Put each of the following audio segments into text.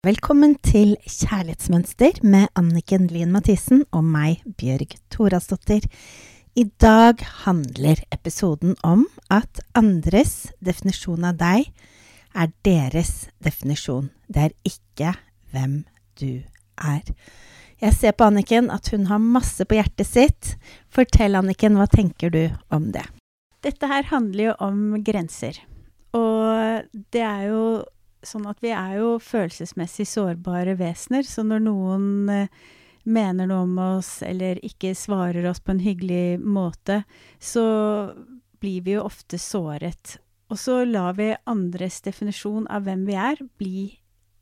Velkommen til Kjærlighetsmønster med Anniken Lien Mathisen og meg, Bjørg Thorasdottir. I dag handler episoden om at andres definisjon av deg er deres definisjon. Det er ikke hvem du er. Jeg ser på Anniken at hun har masse på hjertet sitt. Fortell, Anniken, hva tenker du om det? Dette her handler jo om grenser. Og det er jo sånn at vi er jo følelsesmessig sårbare vesener, så når noen eh, mener noe om oss eller ikke svarer oss på en hyggelig måte, så blir vi jo ofte såret. Og så lar vi andres definisjon av hvem vi er, bli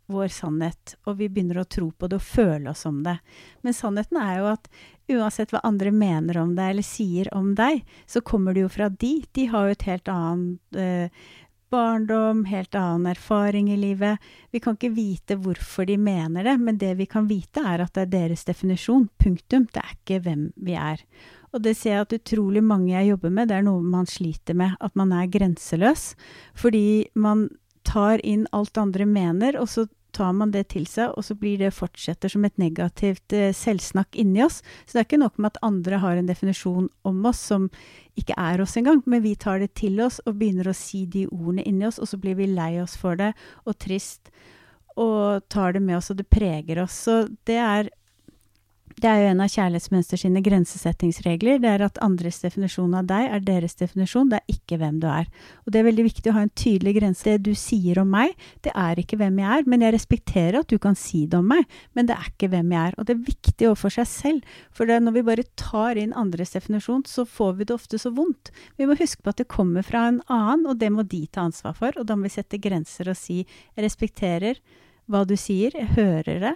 vår sannhet, og vi begynner å tro på det og føle oss om det. Men sannheten er jo at uansett hva andre mener om deg eller sier om deg, så kommer det jo fra de. De har jo et helt annet eh, barndom, helt annen erfaring i livet. Vi kan ikke vite hvorfor de mener det, men det vi kan vite, er at det er deres definisjon. Punktum. Det er ikke hvem vi er. Og det ser jeg at utrolig mange jeg jobber med, det er noe man sliter med. At man er grenseløs. Fordi man tar inn alt andre mener, og så tar man det til seg, og så blir det fortsetter som et negativt eh, selvsnakk inni oss. Så det er ikke nok med at andre har en definisjon om oss som ikke er oss engang, men vi tar det til oss og begynner å si de ordene inni oss, og så blir vi lei oss for det og trist og tar det med oss, og det preger oss. Så det er det er jo en av kjærlighetsmønster sine grensesettingsregler. Det er at andres definisjon av deg er deres definisjon, det er ikke hvem du er. Og det er veldig viktig å ha en tydelig grense. Det du sier om meg, det er ikke hvem jeg er. Men jeg respekterer at du kan si det om meg, men det er ikke hvem jeg er. Og det er viktig overfor seg selv. For når vi bare tar inn andres definisjon, så får vi det ofte så vondt. Vi må huske på at det kommer fra en annen, og det må de ta ansvar for. Og da må vi sette grenser og si jeg respekterer hva du sier, jeg hører det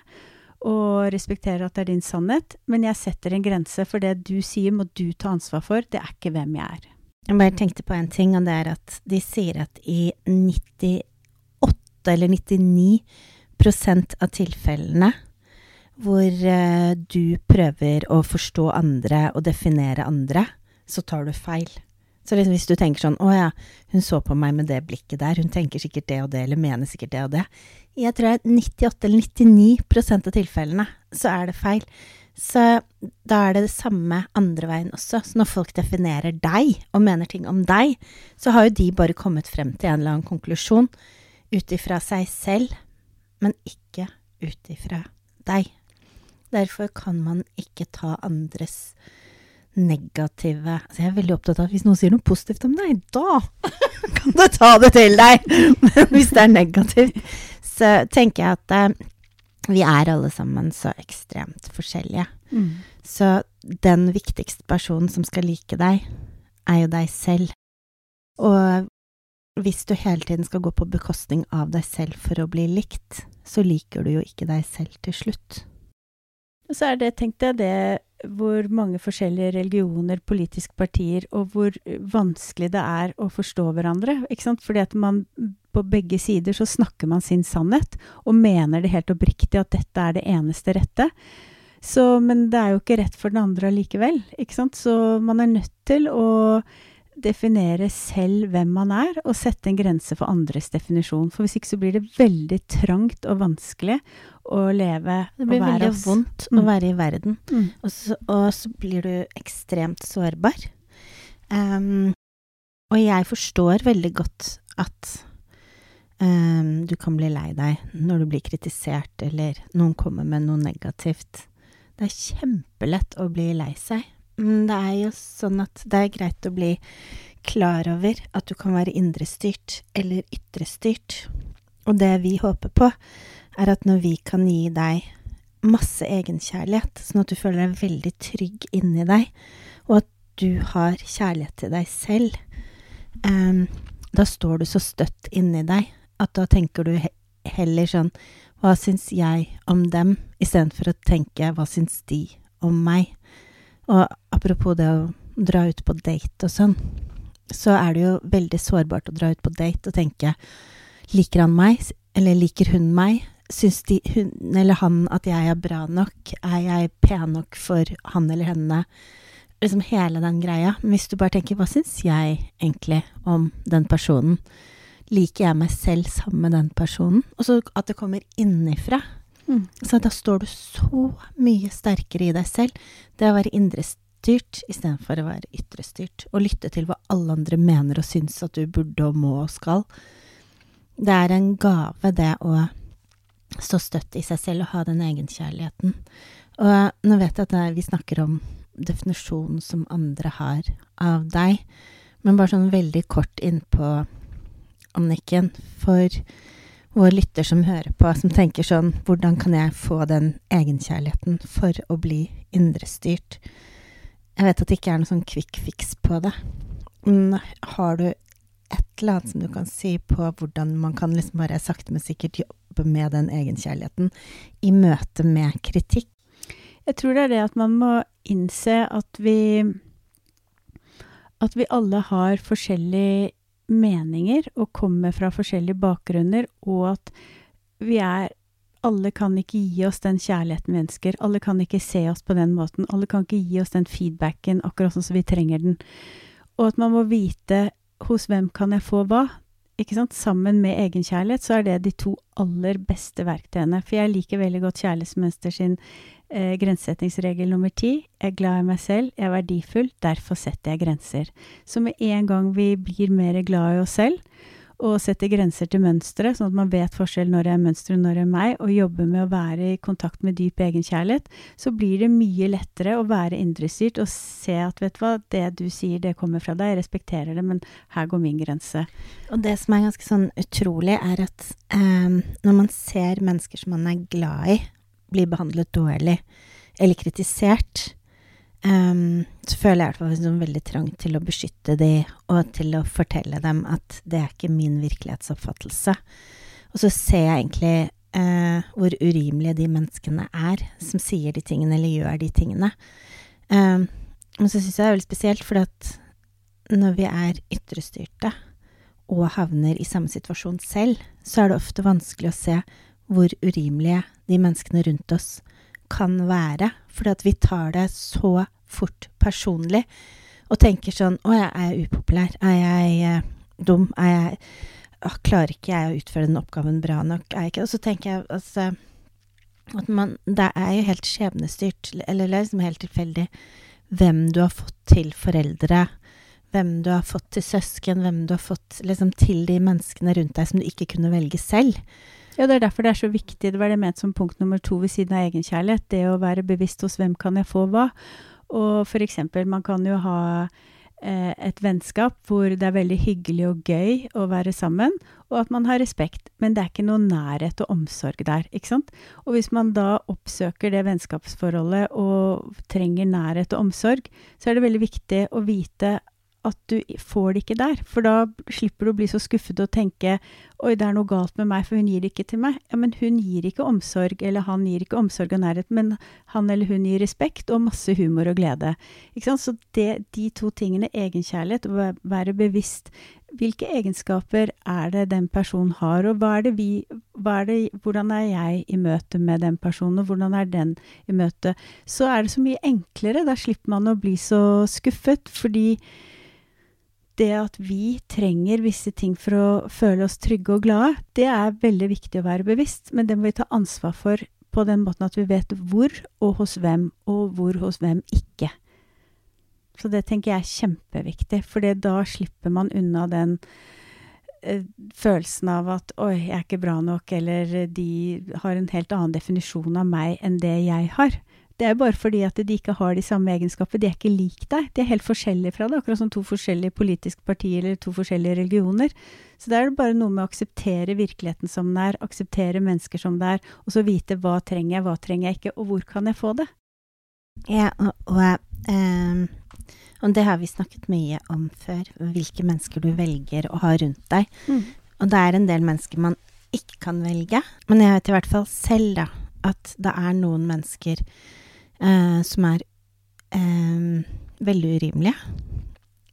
og respekterer at det er din sannhet, men jeg setter en grense, for det du sier må du ta ansvar for, det er ikke hvem jeg er. Jeg bare tenkte på en ting, og det er at de sier at i 98 eller 99% av tilfellene hvor uh, du prøver å forstå andre og definere andre, så tar du feil. Så liksom hvis du tenker sånn Å ja, hun så på meg med det blikket der, hun tenker sikkert det og det, eller mener sikkert det og det. Jeg tror at 98 eller 99% av tilfellene så er det feil. Så da er det det samme andre veien også. Så når folk definerer deg og mener ting om deg, så har jo de bare kommet frem til en eller annen konklusjon ut ifra seg selv, men ikke ut ifra deg. Derfor kan man ikke ta andres negative altså Jeg er veldig opptatt av at hvis noen sier noe positivt om deg, da kan du ta det til deg! Men hvis det er negativt, så tenker jeg at eh, vi er alle sammen så ekstremt forskjellige. Mm. Så den viktigste personen som skal like deg, er jo deg selv. Og hvis du hele tiden skal gå på bekostning av deg selv for å bli likt, så liker du jo ikke deg selv til slutt. Og så er det, tenkte jeg, det hvor mange forskjellige religioner, politiske partier, og hvor vanskelig det er å forstå hverandre. Ikke sant? Fordi at man på begge sider så snakker man sin sannhet, og mener det helt oppriktig at dette er det eneste rette. Så, men det er jo ikke rett for den andre allikevel, ikke sant. Så man er nødt til å definere selv hvem man er, og sette en grense for andres definisjon. For hvis ikke så blir det veldig trangt og vanskelig å leve og være oss. Det blir veldig oss. vondt mm. å være i verden, mm. og, så, og, så, blir du ekstremt sårbar. Um, og jeg forstår veldig godt at um, du kan bli lei deg når du blir kritisert, eller noen kommer med noe negativt. Det er kjempelett å bli lei seg, men det er jo sånn at det er greit å bli klar over at du kan være indrestyrt eller ytrestyrt. Og det vi håper på, er at når vi kan gi deg masse egenkjærlighet, sånn at du føler deg veldig trygg inni deg, og at du har kjærlighet til deg selv, um, da står du så støtt inni deg at da tenker du he heller sånn Hva syns jeg om dem, istedenfor å tenke Hva syns de om meg? Og apropos det å dra ut på date og sånn, så er det jo veldig sårbart å dra ut på date og tenke Liker han meg, eller liker hun meg? Syns de, hun eller han at jeg er bra nok? Er jeg pen nok for han eller henne? Liksom hele den greia. Men hvis du bare tenker hva syns jeg egentlig om den personen? liker jeg meg selv sammen med den personen? Og så at det kommer innifra. Mm. Så da står du så mye sterkere i deg selv. Det å være indrestyrt istedenfor å være ytrestyrt. Og lytte til hva alle andre mener og syns at du burde og må og skal. Det er en gave, det å stå støtt i seg selv og ha den egenkjærligheten. Og nå vet jeg at vi snakker om definisjonen som andre har av deg, men bare sånn veldig kort innpå Anniken, for vår lytter som hører på, som tenker sånn Hvordan kan jeg få den egenkjærligheten for å bli indrestyrt? Jeg vet at det ikke er noe sånn quick fix på det. Men har du et eller annet som du kan si på hvordan man kan liksom bare sakte, men sikkert jobbe med den egenkjærligheten i møte med kritikk? Jeg tror det er det at man må innse at vi At vi alle har forskjellige meninger og kommer fra forskjellige bakgrunner, og at vi er Alle kan ikke gi oss den kjærligheten vi ønsker. Alle kan ikke se oss på den måten. Alle kan ikke gi oss den feedbacken akkurat sånn som vi trenger den. Og at man må vite hos hvem kan jeg få hva. Ikke sant? Sammen med egenkjærlighet så er det de to aller beste verktøyene. For jeg liker veldig godt Kjærlighetsmønster sin eh, grensesettingsregel nummer ti. Jeg er glad i meg selv, jeg er verdifull, derfor setter jeg grenser. Så med en gang vi blir mer glad i oss selv, og setter grenser til mønstre, sånn at man vet forskjell når det er mønsteret og når det er meg, og jobber med å være i kontakt med dyp egenkjærlighet, så blir det mye lettere å være indrestyrt og se at vet du hva, det du sier, det kommer fra deg, jeg respekterer det, men her går min grense. Og det som er ganske sånn utrolig, er at eh, når man ser mennesker som man er glad i, bli behandlet dårlig eller kritisert, um, så føler jeg i hvert fall liksom veldig trang til å beskytte de, og til å fortelle dem at det er ikke min virkelighetsoppfattelse. Og så ser jeg egentlig uh, hvor urimelige de menneskene er som sier de tingene eller gjør de tingene. Um, men så syns jeg det er veldig spesielt, fordi at når vi er ytrestyrte og havner i samme situasjon selv, så er det ofte vanskelig å se hvor urimelige de menneskene rundt oss kan være. Fordi at vi tar det så fort personlig og tenker sånn Å, jeg er upopulær. Er jeg eh, dum? Er jeg å, Klarer ikke jeg å utføre den oppgaven bra nok? Er jeg ikke Og så tenker jeg altså at man Det er jo helt skjebnestyrt, eller liksom helt tilfeldig, hvem du har fått til foreldre. Hvem du har fått til søsken, hvem du har fått liksom til de menneskene rundt deg som du ikke kunne velge selv. Ja, det er derfor det er så viktig. Det var det ment som punkt nummer to ved siden av egenkjærlighet. Det å være bevisst hos hvem kan jeg få hva. Og for eksempel, man kan jo ha eh, et vennskap hvor det er veldig hyggelig og gøy å være sammen, og at man har respekt. Men det er ikke noe nærhet og omsorg der, ikke sant. Og hvis man da oppsøker det vennskapsforholdet og trenger nærhet og omsorg, så er det veldig viktig å vite at du får det ikke der. For da slipper du å bli så skuffet og tenke oi, det er noe galt med meg, for hun gir det ikke til meg. Ja, men hun gir ikke omsorg, eller han gir ikke omsorg og nærhet, men han eller hun gir respekt og masse humor og glede. Ikke sant? Så det, de to tingene, egenkjærlighet og være bevisst hvilke egenskaper er det den personen har, og er vi, er det, hvordan er jeg i møte med den personen, og hvordan er den i møte, så er det så mye enklere. Da slipper man å bli så skuffet, fordi det at vi trenger visse ting for å føle oss trygge og glade, det er veldig viktig å være bevisst, men det må vi ta ansvar for på den måten at vi vet hvor og hos hvem, og hvor hos hvem ikke. Så det tenker jeg er kjempeviktig, for da slipper man unna den eh, følelsen av at 'oi, jeg er ikke bra nok', eller 'de har en helt annen definisjon av meg enn det jeg har'. Det er bare fordi at de ikke har de samme egenskaper. De er ikke lik deg. De er helt forskjellige fra deg, akkurat som to forskjellige politiske partier eller to forskjellige religioner. Så da er det bare noe med å akseptere virkeligheten som den er, akseptere mennesker som det er, og så vite hva trenger jeg, hva trenger jeg ikke, og hvor kan jeg få det? Ja, og, og, um, og det har vi snakket mye om før, hvilke mennesker du velger å ha rundt deg. Mm. Og det er en del mennesker man ikke kan velge, men jeg vet i hvert fall selv, da, at det er noen mennesker eh, som er eh, veldig urimelige.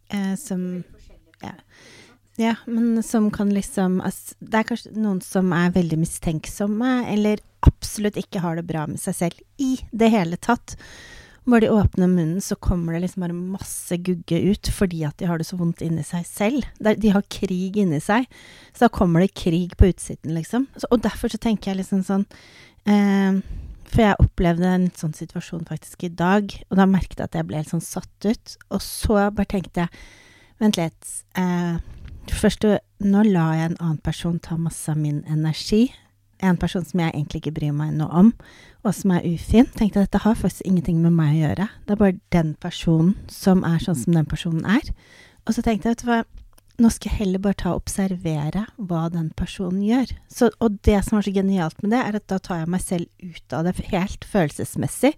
Eh, som ja. ja, men som kan liksom altså, Det er kanskje noen som er veldig mistenksomme, eller absolutt ikke har det bra med seg selv i det hele tatt. Bare de åpner munnen, så kommer det liksom bare masse gugge ut fordi at de har det så vondt inni seg selv. De har krig inni seg, så da kommer det krig på utsiden, liksom. og derfor så tenker jeg liksom sånn eh, For jeg opplevde en sånn situasjon faktisk i dag, og da merket jeg at jeg ble helt sånn satt ut. Og så bare tenkte jeg Vent litt. Eh, først, nå la jeg en annen person ta masse av min energi en person som jeg egentlig ikke bryr meg noe om, og som er ufin, tenkte at dette har faktisk ingenting med meg å gjøre. Det er bare den personen som er sånn som den personen er. Og så tenkte jeg, vet du hva, nå skal jeg heller bare ta og observere hva den personen gjør. Så, og det som var så genialt med det, er at da tar jeg meg selv ut av det helt følelsesmessig,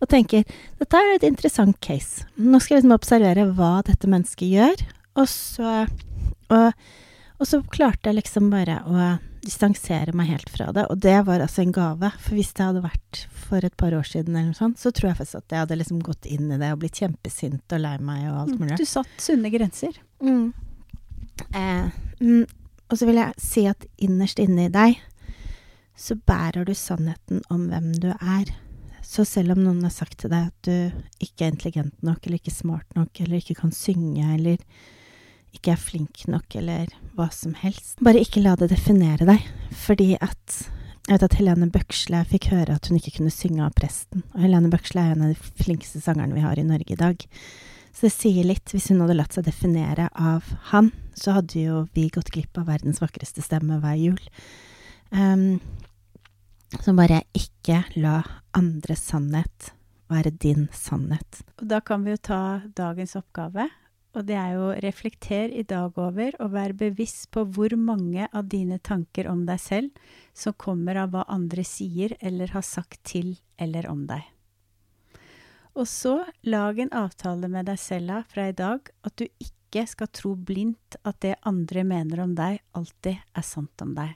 og tenker dette er et interessant case. Nå skal jeg liksom observere hva dette mennesket gjør, og så, og, og så klarte jeg liksom bare å distansere meg helt fra det. Og det var altså en gave. For hvis det hadde vært for et par år siden, eller noe sånt, så tror jeg faktisk at jeg hadde liksom gått inn i det og blitt kjempesint og lei meg og alt mm, mulig. Du satt sunne grenser. Mm. Eh, mm, og så vil jeg si at innerst inne i deg så bærer du sannheten om hvem du er. Så selv om noen har sagt til deg at du ikke er intelligent nok, eller ikke smart nok, eller ikke kan synge, eller ikke er flink nok, eller hva som helst. Bare ikke la det definere deg, fordi at jeg vet at Helene Bøksle fikk høre at hun ikke kunne synge av presten, og Helene Bøksle er en av de flinkeste sangerne vi har i Norge i dag. Så det sier litt, hvis hun hadde latt seg definere av han, så hadde jo vi gått glipp av verdens vakreste stemme hver jul. Um, så bare ikke la andres sannhet være din sannhet. Og da kan vi jo ta dagens oppgave, og det er jo reflekter i dag over og vær bevisst på hvor mange av dine tanker om deg selv som kommer av hva andre sier eller har sagt til eller om deg. Og så lag en avtale med deg selv fra i dag at du ikke skal tro blindt at det andre mener om deg, alltid er sant om deg.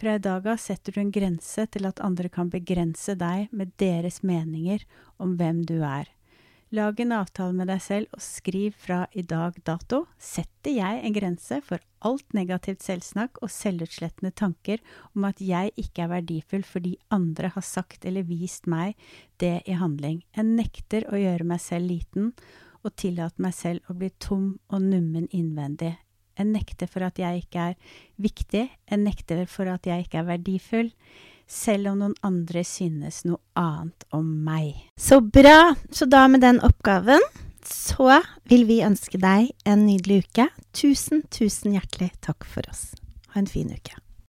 Fra i dag av setter du en grense til at andre kan begrense deg med deres meninger om hvem du er. Lag en avtale med deg selv og skriv fra i dag dato. Setter jeg en grense for alt negativt selvsnakk og selvutslettende tanker om at jeg ikke er verdifull fordi andre har sagt eller vist meg det i handling. Jeg nekter å gjøre meg selv liten og tillate meg selv å bli tom og nummen innvendig. Jeg nekter for at jeg ikke er viktig. Jeg nekter for at jeg ikke er verdifull selv om noen andre synes noe annet om meg. Så bra! Så da med den oppgaven så vil vi ønske deg en nydelig uke. Tusen, tusen hjertelig takk for oss. Ha en fin uke.